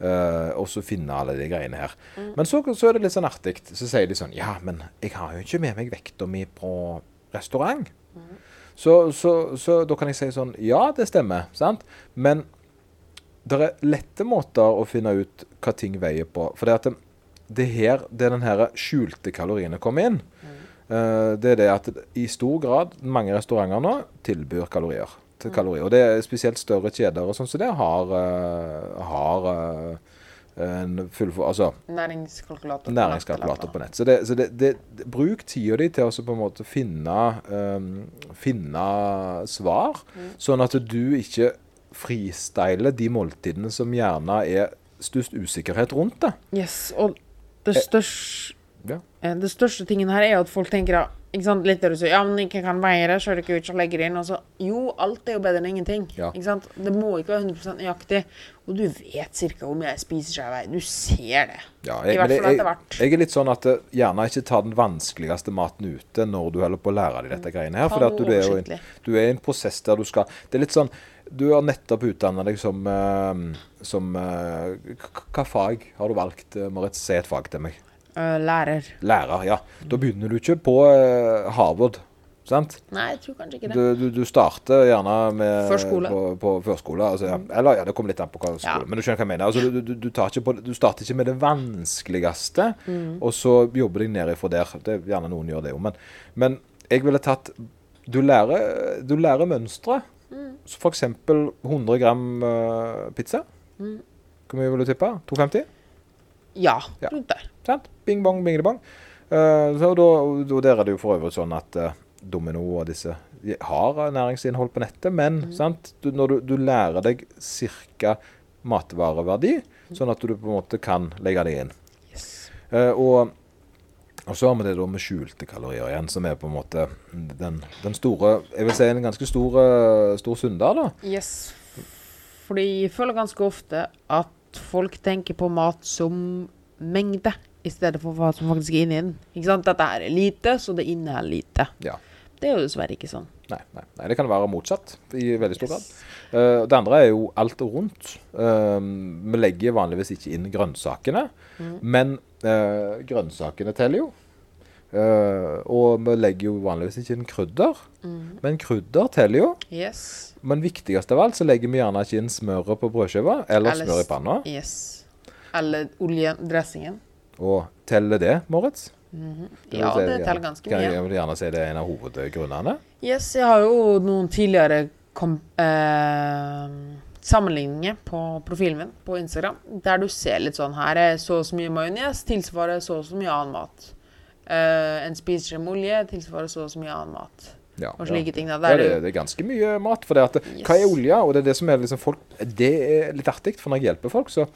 eh, og så finne alle de greiene her. Mm. Men så, så er det litt sånn artig. Så sier de sånn Ja, men jeg har jo ikke med meg vekta mi på restaurant. Mm. Så, så, så da kan jeg si sånn Ja, det stemmer, sant? Men det er lette måter å finne ut hva ting veier på. For det at det, her, det er den her skjulte kaloriene kommer inn. Eh, det er det at i stor grad mange restauranter nå tilbyr kalorier. Til kalorier. Og det er spesielt større kjeder og sånn som det har, eh, har eh, en full, altså, Næringskalkulator. næringskalkulator på nett. Så, det, så det, det, bruk tida di til å på en måte finne, um, finne svar, sånn at du ikke freestyler de måltidene som gjerne er størst usikkerhet rundt det. Yes, og det største, eh, det største tingen her er jo at folk tenker at ikke sant, litt der du sier, ja, men ikke kan veie det, ikke ut å legger det inn. Altså, jo, alt er jo bedre enn ingenting. Ja. Ikke sant? Det må ikke være 100% nøyaktig. Og du vet cirka hvor mye jeg spiser seg vei. Du ser det. Ja, I hvert fall jeg, etter hvert. jeg er litt sånn at eh, gjerne ikke ta den vanskeligste maten ute når du holder på å lære deg dette greiene her. For du, er jo i en- du er i en prosess der du skal Det er litt sånn Du har nettopp utdanna deg som, eh, som eh, Hva fag har du valgt, eh, Marit? Si et fag til meg. Øh, lærer. Lærer, ja. Da begynner du ikke på eh, Harvard, sant? Nei, jeg tror kanskje ikke det. Du, du, du starter gjerne med Førskole. På, på førskole. Altså, ja. Eller ja, det kommer litt an på hva skole. Ja. Men du skjønner hva jeg mener. Altså, du, du, du, tar ikke på, du starter ikke med det vanskeligste, Mm. og så jobber deg ned ifra der. Det er gjerne noen gjør det jo. Men, men jeg ville tatt Du lærer, du lærer mønstre. Mm. Så for eksempel 100 gram uh, pizza. Mm. Hvor mye vil du tippe? 250? Ja, Ja. rundt der. Sant? Bing bong, bing bong. Uh, så da, da der er det jo for øvrig sånn at uh, Domino og disse har næringsinnhold på nettet, men Mm. Du, når du, du lærer deg ca. matvareverdi, sånn at du på en måte kan legge det inn. Yes. Uh, og, og så har vi det da med skjulte kalorier igjen, som er på en måte den, den store Jeg vil si en ganske stor, eh, stor synder, da. Yes. Fordi jeg føler ganske ofte at folk tenker på mat som mengde, i stedet for hva som faktisk er inni den. Ikke sant? Dette er lite, så det inneholder lite. Ja. Det er jo dessverre ikke sånn. Nei, nei, nei, det kan være motsatt i veldig stor grad. Yes. Eh, det andre er jo alt rundt. Uh, vi legger vanligvis ikke inn grønnsakene, men uh, grønnsakene teller jo. Og vi legger jo vanligvis ikke inn krydder, men krydder teller jo. Yes. Men viktigst av alt så legger vi gjerne ikke inn smøret på brødskiva, eller Eller smør i panna. Yes. Eller oljen, dressingen. Og teller det, Moritz? Mm -hmm. Ja, si, det teller ganske kan mye. Jeg vil gjerne si det er en av hovedgrunnene. Yes, jeg har jo noen tidligere kom, eh, sammenligninger på profilen min på Instagram, der du ser litt sånn Her er så og så mye majones, tilsvarer så og så mye annen mat. Eh, en spiseskje med olje tilsvarer så og så mye annen mat. Ja, Og slike ting. Da. Ja, det, det er ganske mye mat. For det at, Yes. Hva er olje? Og det er det som er liksom folk Det er litt artig, for når jeg hjelper folk, så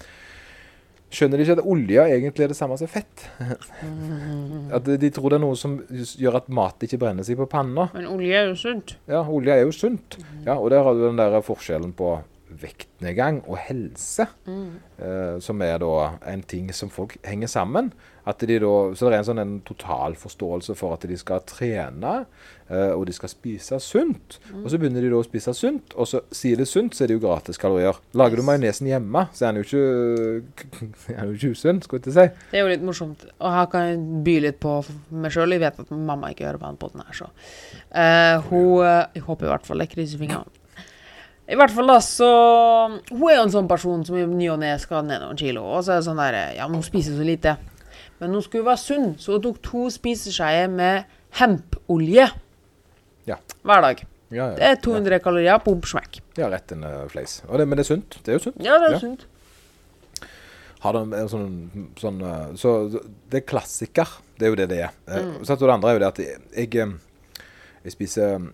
skjønner de ikke at olje egentlig er det samme som fett. At de, tror det er noe som gjør at mat ikke brenner seg på panna. Men olje er jo sunt. Ja, olje er jo sunt. Ja, Og der har du den der forskjellen på vektnedgang og helse, eh, som er da en ting som folk henger sammen. At de da, så det er en sånn en total forståelse for at de skal trene, uh, og de skal spise sunt. Og så begynner de da å spise sunt, og så sier det sunt, så er det jo gratis kalorier. Lager du majonesen hjemme, så er den jo ikke, er den jo ikke usunn, skulle jeg si. Det er jo litt morsomt. Og her kan jeg by litt på meg sjøl. Jeg vet at mamma ikke hører på den poden her, så uh, Hun eh, Jeg håper i hvert fall jeg krysser fingrene. I hvert fall da, så Hun er jo en sånn person som i ny og ne skal ned noen kilo. Og så er det sånn der Ja, men hun spiser så lite. Men hun skulle være sunn, så hun tok to spiseskjeer med hempolje Ja. hver dag. Ja, ja, Det er 200 kalorier på smekk. ja, rett en uh, fleis. Og det, men det er sunt. Det er jo sunt. Ja, det er sunt. har de en sånn, sånn eh, Så det er klassiker. Det er jo det det er. Eh, Mm. Så det andre er jo det at jeg, jeg, jeg spiser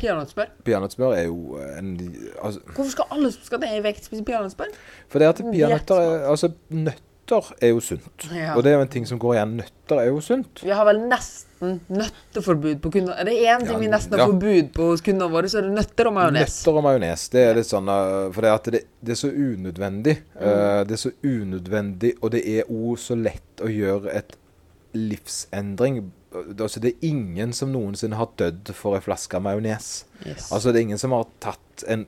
Peanøttsmør. Peanøttsmør er jo en altså, Hvorfor skal alle som skal ned i vekt, spise peanøttsmør? For det at peanøtter er, nøtt Altså, nøtter er jo sunt. Ja. Og det er jo en ting som går igjen. Nøtter er jo sunt. Vi har vel nesten nøtteforbud på kunder. Er det én ting Ja, vi nesten har ja. forbud på hos kundene våre, så er det nøtter og majones. Nøtter og majones. Det er litt sånn eh, For det, det, det er så unødvendig. Mm. Uh, det er så unødvendig, og det er òg så lett å gjøre et livsendring. Altså, det er ingen som noensinne har dødd for ei flaske majones. Yes. Altså, det er ingen som har tatt en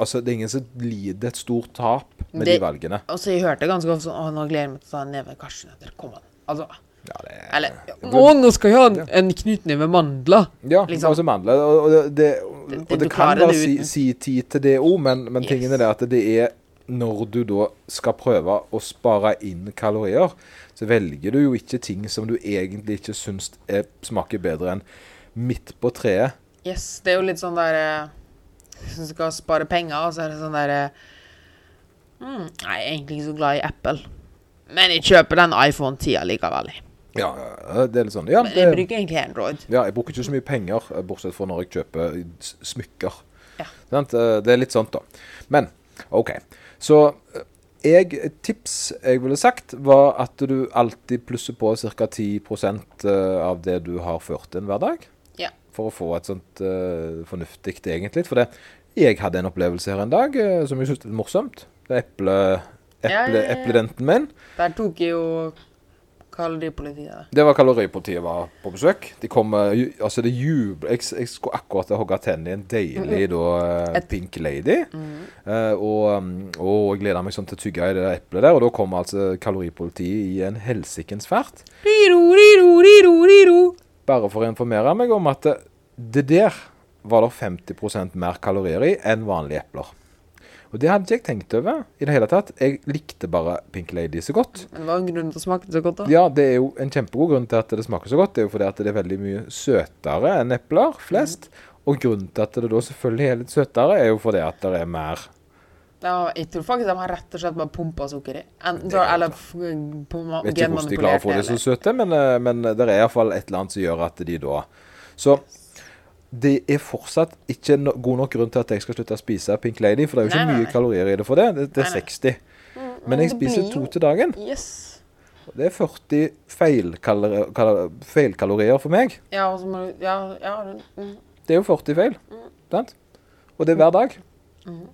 Altså, det er ingen som lider et stort tap med Det- de valgene. Altså, jeg hørte ganske ofte sånn Å, nå gleder jeg meg til å ta en neve cashewnøtter. Kom an. Altså, Ja, det er, eller Å, nå skal jeg ha en, en knyttneve med mandler. Ja, liksom. altså mandler. Og, og det, det, og Det- det, det- kan da være si, si tid til det òg, men, men Yes. tingen er det at det er når du da skal prøve å spare inn kalorier, så velger du jo ikke ting som du egentlig ikke syns er, smaker bedre enn midt på treet. Yes, det er jo litt sånn der eh, du skal spare penger, og så er det sånn der eh, Mm, jeg er egentlig ikke så glad i Apple. Men jeg kjøper den iPhone 10 likevel. Ja, ja, det er litt sånn Ja, Men jeg bruker egentlig Android. ja jeg bruker ikke så mye penger, eh, bortsett fra når jeg kjøper smykker. Ja. Eh, Det er litt sånt, da. Men OK. Så eh, jeg, et tips jeg ville sagt, var at du alltid plusser på ca. 10 eh, av det du har ført inn hver dag. For å få et sånt uh, fornuftig egentlig. For det, jeg hadde en opplevelse her en dag uh, som jeg syntes var morsomt. Det er eple, eple, ja, ja, ja. epledenten min. Der tok jeg jo kaloripolitiet. Det var Kaloripolitiet var på besøk. De kom uh, ju- Altså, det jubla Jeg, jeg skulle akkurat hogge tennene i en deilig da, eh, Et- Pink Lady. Mhm. Eh, og, og jeg gleda meg sånn til å tygge i det der eplet der. Og da kom altså Kaloripolitiet i en helsikens fart. Riro, riro, riro, riro. Bare for å informere meg om at det, det der var det 50% mer kalorier i enn vanlige epler. Og det hadde ikke jeg tenkt over i det hele tatt. Jeg likte bare Pink Lady så godt. Det var en grunn til å smake så godt, da. Ja, det er jo en kjempegod grunn til at det smaker så godt. Det er jo fordi at det er veldig mye søtere enn epler flest. Og grunnen til at det da selvfølgelig er litt søtere, er jo fordi at det er mer Ja, jeg tror faktisk de har rett og slett bare pumpa sukker i. Eller genmanipulert. på Vet ikke hvordan de klarer å få det så søte, men, eh, men det er iallfall et eller annet som gjør at de da Så det er fortsatt ikke no god nok grunn til at jeg skal slutte å spise Pink Lady, for det er jo ikke Nei, nei, mye kalorier i det for det. Det, det er Nei, nei. 60. Men jeg spiser to til dagen. Yes. Det er 40 feilkalorier, feil for meg. Ja, og så må du Ja, ja. mm. Det er jo 40 feil. Sant? Og det er hver dag.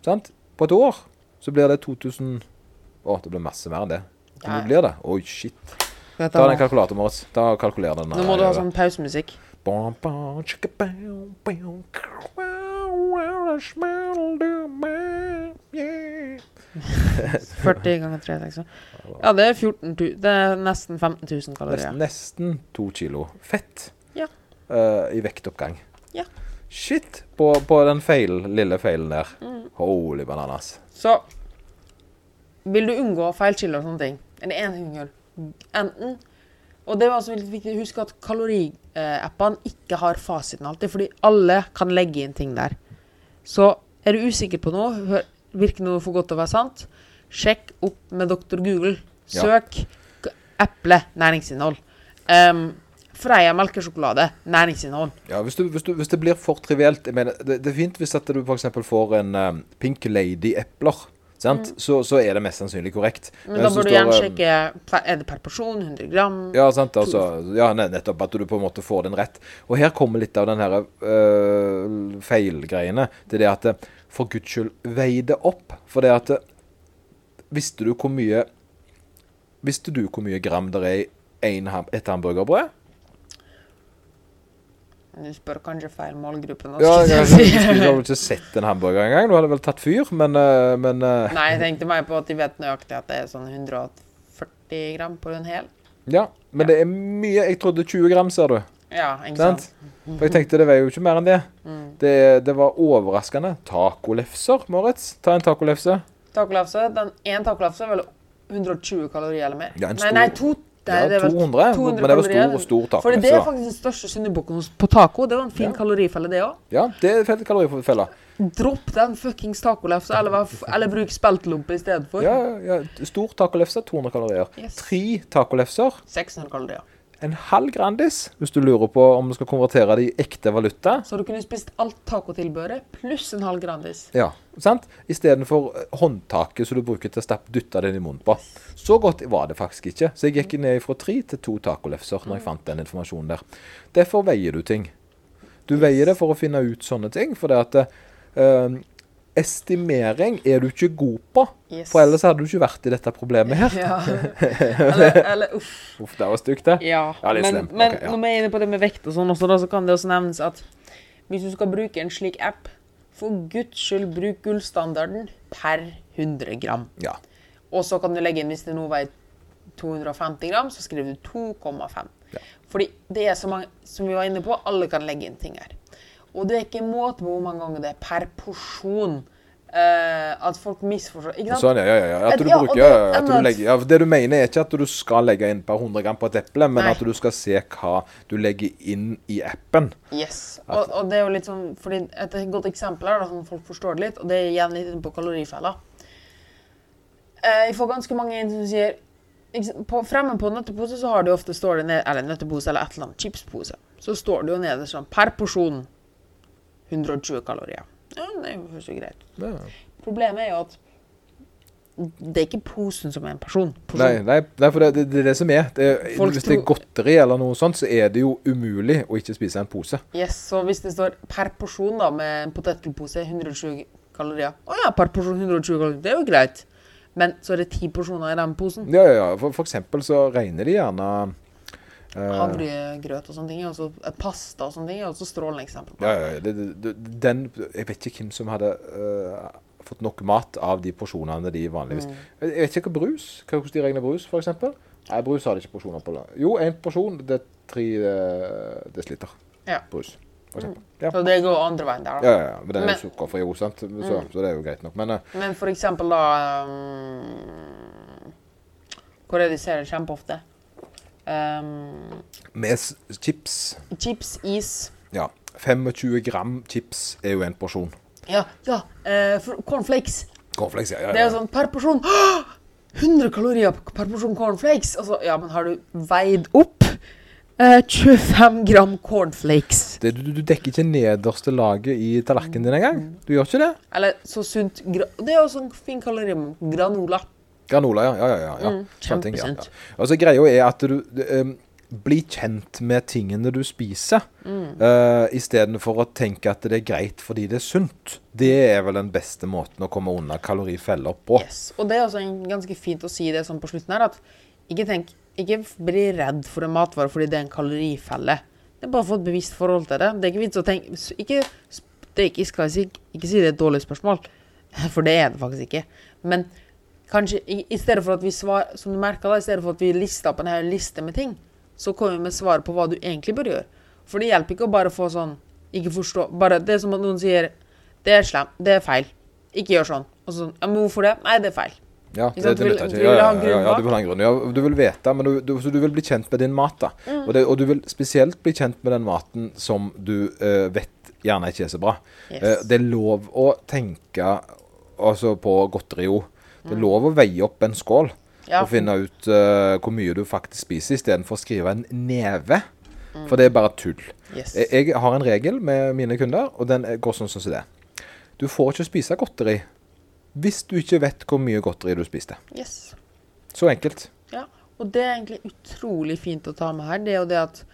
Sant? På et år så blir det 2000 Å, det blir masse mer enn det. Hvor mye blir det? Oi, shit. Ta den kalkulatoren vår. Ta kalkuler den. Nå må du ha sånn pausemusikk. Yeah. 40 ganger 3 6. Ja, det er 14 Det er nesten 15 000 kalorier. Nesten, nesten to kilo fett Ja. uh, i vektoppgang. Ja. Shit på, på den feil, lille feilen der. Mm. Holy bananas. Så vil du unngå feilkilder og sånne ting, er det én ting du gjør. Enten Og det er også veldig viktig å huske at kaloriappene ikke har fasiten alltid, fordi alle kan legge inn ting der. Så er du usikker på noe, hør, virker noe for godt til å være sant, sjekk opp med doktor Google. Søk ja. eple næringsinnhold. Um, Freia melkesjokolade næringsinnhold. Ja, hvis, du, hvis, du, hvis det blir for trivielt jeg mener, det, det er fint hvis at du f.eks. får en um, Pink Lady-epler. Mm. Så, så er det mest sannsynlig korrekt. Men Men da så bør du gjerne sjekke Er det per porsjon? 100 gram? Ja, sant, altså, ja, nettopp at du på en måte får den rett. Og her kommer litt av den her øh, feilgreiene. Det er det at for guds skyld, vei det opp. For det at Visste du hvor mye Visste du hvor mye gram det er i en, ham- et hamburgerbrød? Du spør kanskje feil målgruppe nå. Ja, jeg, jeg jeg har ikke sett en hamburger engang. Du hadde vel tatt fyr, men, øh, men øh, Nei, jeg tenkte meg på at de vet nøyaktig at det er sånn 140 gram på en hel. Ja. Men det er mye. Jeg trodde 20 gram, ser du. Ja, ikke Sant? For jeg tenkte det veier jo ikke mer enn det. Mm. Det, det var overraskende. Tacolefser, Moritz. Ta en tacolefse. Tacolefse. den én tacolefse er vel 120 kalorier eller mer? Ja, en nei, stor- nei, to, Ja, det er vel 200, 200 men det var stor, stor stor Fordi det er faktisk den største syndebukken på taco. Det var en fin Ja. kalorifelle, det òg. Ja, det er en kalorifelle. Dropp den fuckings tacolefsa, eller, eller bruk speltlompe i stedet for. Ja, ja, stor tacolefse, 200 kalorier. Yes. Tre tacolefser, 600 kalorier. En halv Grandis, hvis du lurer på om du skal konvertere det i ekte valuta. Så du kunne spist alt tacotilbehøret pluss en halv Grandis. Ja, sant? Istedenfor eh, håndtaket som du bruker til å stappe dytte den i munnen på. Så godt var det faktisk ikke. Så jeg gikk ned fra tre til to tacolefser når jeg fant den informasjonen der. Derfor veier du ting. Du veier det for å finne ut sånne ting, for det at eh, estimering er du ikke god på. Yes. For ellers hadde du ikke vært i dette problemet her. Ja. Eller, eller uff. Uff, det var stygt, det. Ja, Ja, det men, men okay, ja. når vi er inne på det med vekt og sånn også, da, så kan det også nevnes at hvis du skal bruke en slik app, for guds skyld bruk gullstandarden per 100 gram. Ja. Og så kan du legge inn, hvis det nå veier 250 gram, så skriver du 2,5. Ja. Fordi det er så mange, som vi var inne på, alle kan legge inn ting her. Og det er ikke måte på hvor mange ganger det er per porsjon. Uh, at folk misforstår. Ikke sant? Sånn, ja, ja, ja. At du Ja, bruker, det at du legger, ja, det du mener er ikke at du skal legge inn per 100 gram på et eple, men Nei. at du skal se hva du legger inn i appen. Yes. Og, og det er jo litt sånn, fordi Et godt eksempel her, Sånn sånn folk forstår det litt, og det er igjen litt på kalorifella. Eh, jeg får ganske mange inn som sier på, Fremme på nøttepose så har du ofte står det ned, eller nøttepose eller et eller annet chipspose. Så står det jo nederst sånn per porsjon 120 kalorier. Ja, det høres jo greit ut. Ja. Problemet er jo at det er ikke posen som er en person. person. Nei, nei, nei, for det, det, det er det som er. Det, hvis det er godteri eller noe sånt, så er det jo umulig å ikke spise en pose. Yes, så hvis det står per porsjon da, med en potetgullpose 120 kalorier Å ja, per porsjon 120 kalorier, det er jo greit. Men så er det ti porsjoner i den posen. Ja, ja, ja. For, for eksempel så regner de gjerne Havregrøt og sånne ting, så eh, pasta og sånne ting, og så strålende eksempel på Ja, ja, det, det, den, Jeg vet ikke hvem som hadde uh, fått nok mat av de porsjonene de vanligvis Mm. Jeg vet ikke hva brus Hvordan de regner brus, f.eks. Nei, brus har de ikke porsjoner på. Jo, én porsjon det er tre uh, desiliter Ja. brus, Mm. Ja. Så det går andre veien der, da. Ja, ja, men den er jo sukkerfri òg, sant? Så, så det er jo greit nok. Men uh, Men for eksempel da um, Hvor er det de ser det kjempeofte? Um, med chips chips, is Ja. 25 gram chips er jo en porsjon. Ja, ja. Uh, cornflakes. Cornflakes, ja, ja, Det er jo sånn per porsjon 100 kalorier per porsjon cornflakes. Altså, ja, men har du veid opp Uh, 25 gram cornflakes? Det, du, du dekker ikke nederste laget i tallerkenen din engang. Du gjør ikke det? Eller så sunt Det er jo sånn fin kalori granola. Granola, ja. ja, ja, ja. Mm, Sånne ting, ja. Altså, greia er at du um, blir kjent med tingene du spiser, Mm. uh, istedenfor å tenke at det er greit fordi det er sunt. Det er vel den beste måten å komme unna kalorifeller på. Yes. Og det er også en, ganske fint å si det sånn på slutten her, at ikke tenk Ikke bli redd for en matvare fordi det er en kalorifelle. Det er bare å få et bevisst forhold til det. Det er ikke vits å tenke Ikke, det er ikke, skal jeg si, ikke si det er et dårlig spørsmål, for det er det faktisk ikke. Men kanskje i, stedet for at vi svar, som du merker da, i stedet for at vi lister opp en hel liste med ting, så kommer vi med svar på hva du egentlig bør gjøre. For det hjelper ikke å bare få sånn Ikke forstå bare, Det er som at noen sier Det er slemt. Det er feil. Ikke gjør sånn. Og sånn Ja, men hvorfor det? Nei, det er feil. Ja, det, det nytter ikke. Ja, du ja, ja, ja, du vil ha en grunn. Ja, du vil vite, men du, du, du vil bli kjent med din mat. da. Mm. Og, det, og du vil spesielt bli kjent med den maten som du uh, vet gjerne ikke er så bra. Yes. Uh, det er lov å tenke altså på godteri òg. Det er lov å veie opp en skål Mm. Ja, og finne ut uh, hvor mye du faktisk spiser, istedenfor å skrive en neve. For det er bare tull. Yes. Jeg, jeg har en regel med mine kunder, og den går sånn som det. Du får ikke spise godteri hvis du ikke vet hvor mye godteri du spiste. yes. Så enkelt. Ja. Og det er egentlig utrolig fint å ta med her, det er jo det at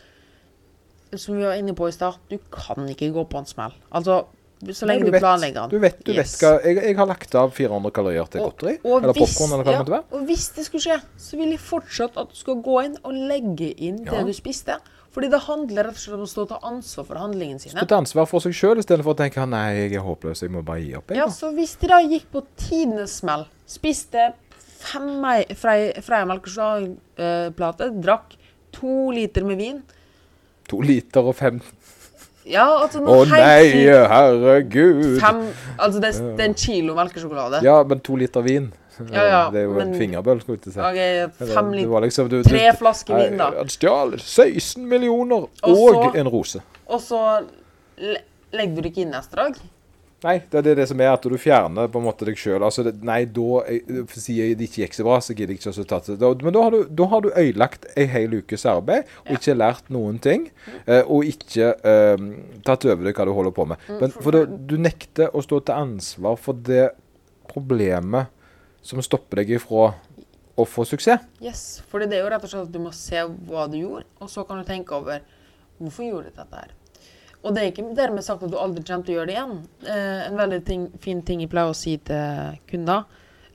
Som vi var inne på i stad, du kan ikke gå på en smell. Altså, så lenge Nei, du, vet, planlegger den. Du vet, du Yes. vet jeg, jeg har lagt av 400 kalorier til godteri. eller popkorn, eller hva det måtte være. og hvis det skulle skje, så vil jeg fortsatt at du skal gå inn og legge inn Ja. det du spiste. Fordi det handler rett og slett om å stå og ta ansvar for handlingene sine. Skal ta ansvar for seg sjøl istedenfor å tenke nei, jeg er håpløs, jeg må bare gi opp. Jeg, Ja, så hvis de da gikk på tidenes smell, spiste fem Freia melkesjokoladplate, drakk to liter med vin To liter og fem Ja, altså Å noe helt nei, sykt. herregud! Fem, altså det, det er en kilo melkesjokolade. Ja, men to liter vin. Ja, ja, det er jo en men- fingerbøl, skulle jeg si. Okay, fem liter liksom, du, Tre flasker vin, da. Han stjal 16 millioner Og og, så- en rose. Og så legger du det ikke inn neste dag. Nei, det er det, som er at du fjerner på en måte deg sjøl. Altså, nei, da jeg- sier jeg det ikke gikk så bra, så gidder jeg ikke til Men da har, du, da har du ødelagt ei hel ukes arbeid og Ja. ikke lært noen ting. Eh, og ikke eh, tatt over deg hva du holder på med. Mm, Men for da, du nekter å stå til ansvar for det problemet som stopper deg ifra å få suksess. Yes, for det er jo rett og slett at du må se hva du gjorde, og så kan du tenke over hvorfor gjorde du dette her. Og det er ikke dermed sagt at du aldri kommer til å gjøre det igjen. Eh, en veldig ting, fin ting jeg pleier å si til kunder,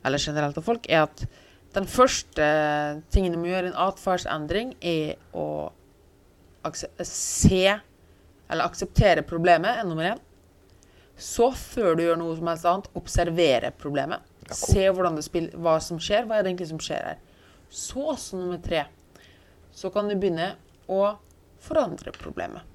eller generelt til folk, er at den første tingen du må gjøre i en atferdsendring, er å se eller akseptere problemet, er nummer én. Så, før du gjør noe som helst annet, observere problemet. Ja, cool. Se hvordan det spiller, hva som skjer, hva er det egentlig som skjer her. Så, som nummer tre, så kan du begynne å forandre problemet.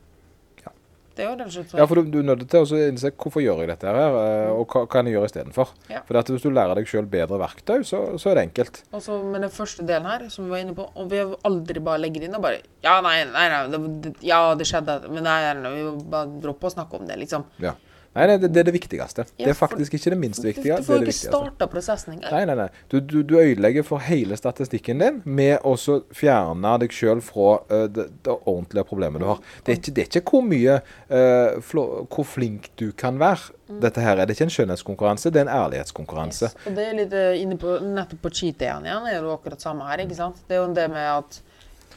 Det er jo den sånn. Ja, for du, du er nødt til å innse hvorfor gjør jeg dette her, eh, og hva kan jeg gjøre istedenfor. Ja. For at hvis du lærer deg sjøl bedre verktøy, så, så er det enkelt. Og så med den første delen her, som vi var inne på, og vi har aldri bare legger inn og bare Ja, nei, nei, nei det, ja, det skjedde, men nei, nei, vi bare dropper å snakke om det, liksom. Ja. Nei, nei det, det er det viktigste. Ja, det er faktisk ikke det minst viktige. du får ikke starta prosessen engang. Nei, nei, nei. Du, du, du ødelegger for hele statistikken din med å fjerne deg sjøl fra uh, det, det ordentlige problemet du har. Det er ikke, det er ikke hvor mye uh, flå- Hvor flink du kan være. Dette her er det ikke en skjønnhetskonkurranse, det er en ærlighetskonkurranse. Yes. Og det er litt uh, inne på, nettopp på cheat dayen igjen, er det akkurat samme her. ikke sant? Det er jo det med at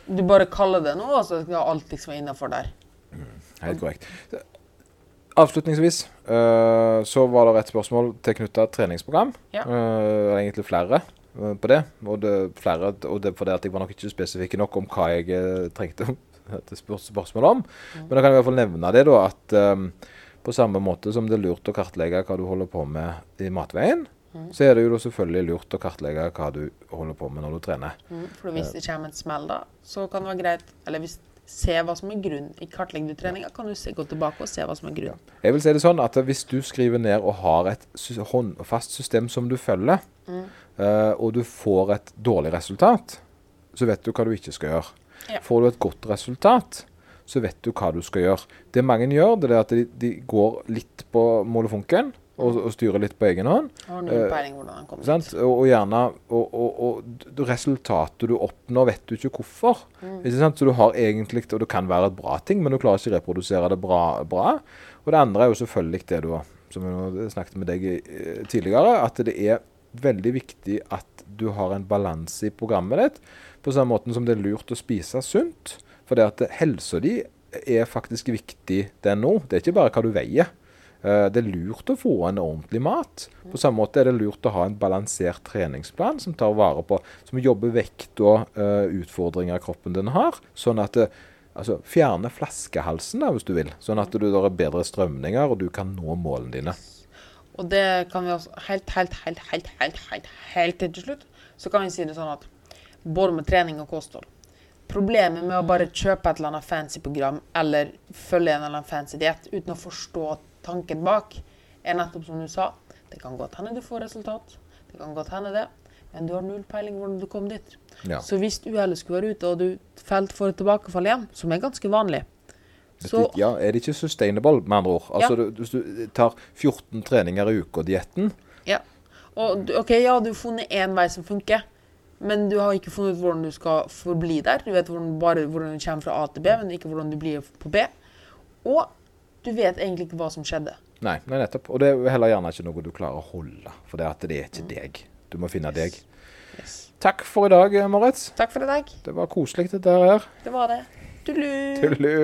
du bare kaller det noe, og så skal alt liksom være innafor der. Helt korrekt. Avslutningsvis uh, så var det et spørsmål tilknytta treningsprogram. Ja. Uh, egentlig flere uh, på det. Og det, flere, og det fordi at jeg var nok ikke spesifikk nok om hva jeg trengte et spørsmål om. Men da kan jeg i hvert fall nevne det, da, at um, på samme måte som det er lurt å kartlegge hva du holder på med i matveien, så er det jo selvfølgelig lurt å kartlegge hva du holder på med når du trener. Mm. For hvis det kommer en smell, da, så kan det være greit Eller hvis se hva som er grunn I kartleggende treninga, kan du se, gå tilbake og se hva som er grunnen. Jeg vil si det sånn at hvis du skriver ned og har et håndfast system som du følger, eh, og du får et dårlig resultat, så vet du hva du ikke skal gjøre. Ja. Får du et godt resultat, så vet du hva du skal gjøre. Det mange gjør, det er at de, de går litt på molefonken og, og styrer litt på egen hånd. Har null Eh, peiling hvordan han kom ut. Og, og gjerne og, og, og resultatet du oppnår, vet du ikke hvorfor. Ikke sant? Så du har egentlig, og det kan være et bra ting, men du klarer ikke å reprodusere det bra. bra. Og det andre er jo selvfølgelig det du har, som jeg snakket med deg eh, tidligere, at det er veldig viktig at du har en balanse i programmet ditt. På samme måte som det er lurt å spise sunt. For det at helsa di er faktisk viktig den nå. Det er ikke bare hva du veier. Eh, Det er lurt å få en ordentlig mat. På samme måte er det lurt å ha en balansert treningsplan som tar vare på, som jobber vekt og eh, utfordringer kroppen din har. Sånn at det, altså, Fjerne flaskehalsen, da, hvis du vil. Sånn at du da har bedre strømninger, og du kan nå målene dine. Og det kan vi også helt, helt, helt, helt, helt, helt, helt til slutt, så kan vi si det sånn at både med trening og kosthold Problemet med å bare kjøpe et eller annet fancy program eller følge en eller annen fancy diett uten å forstå tanken bak, er nettopp som du sa. Det kan godt hende du får resultat, det kan godt hende det, men du har null peiling hvordan du kom dit. Ja. Så hvis uhellet skulle være ute, og du felt får et tilbakefall igjen, som er ganske vanlig, så ja, er det ikke sustainable, med andre ord? Altså, Ja. du, Hvis du tar 14 treninger i uka-dietten Ja. Og OK, ja, du har funnet én vei som funker, men du har ikke funnet ut hvordan du skal forbli der. Du vet hvordan, bare hvordan du kommer fra A til B, men ikke hvordan du blir på B. Og du vet egentlig ikke hva som skjedde. Nei, nei, nettopp. Og det er heller gjerne ikke noe du klarer å holde. For det, at det er ikke deg. Du må finne deg. Yes. Takk for i dag, Moritz. Takk for i dag. Det var koselig, dette her. Det var det. Tullu. Tullu.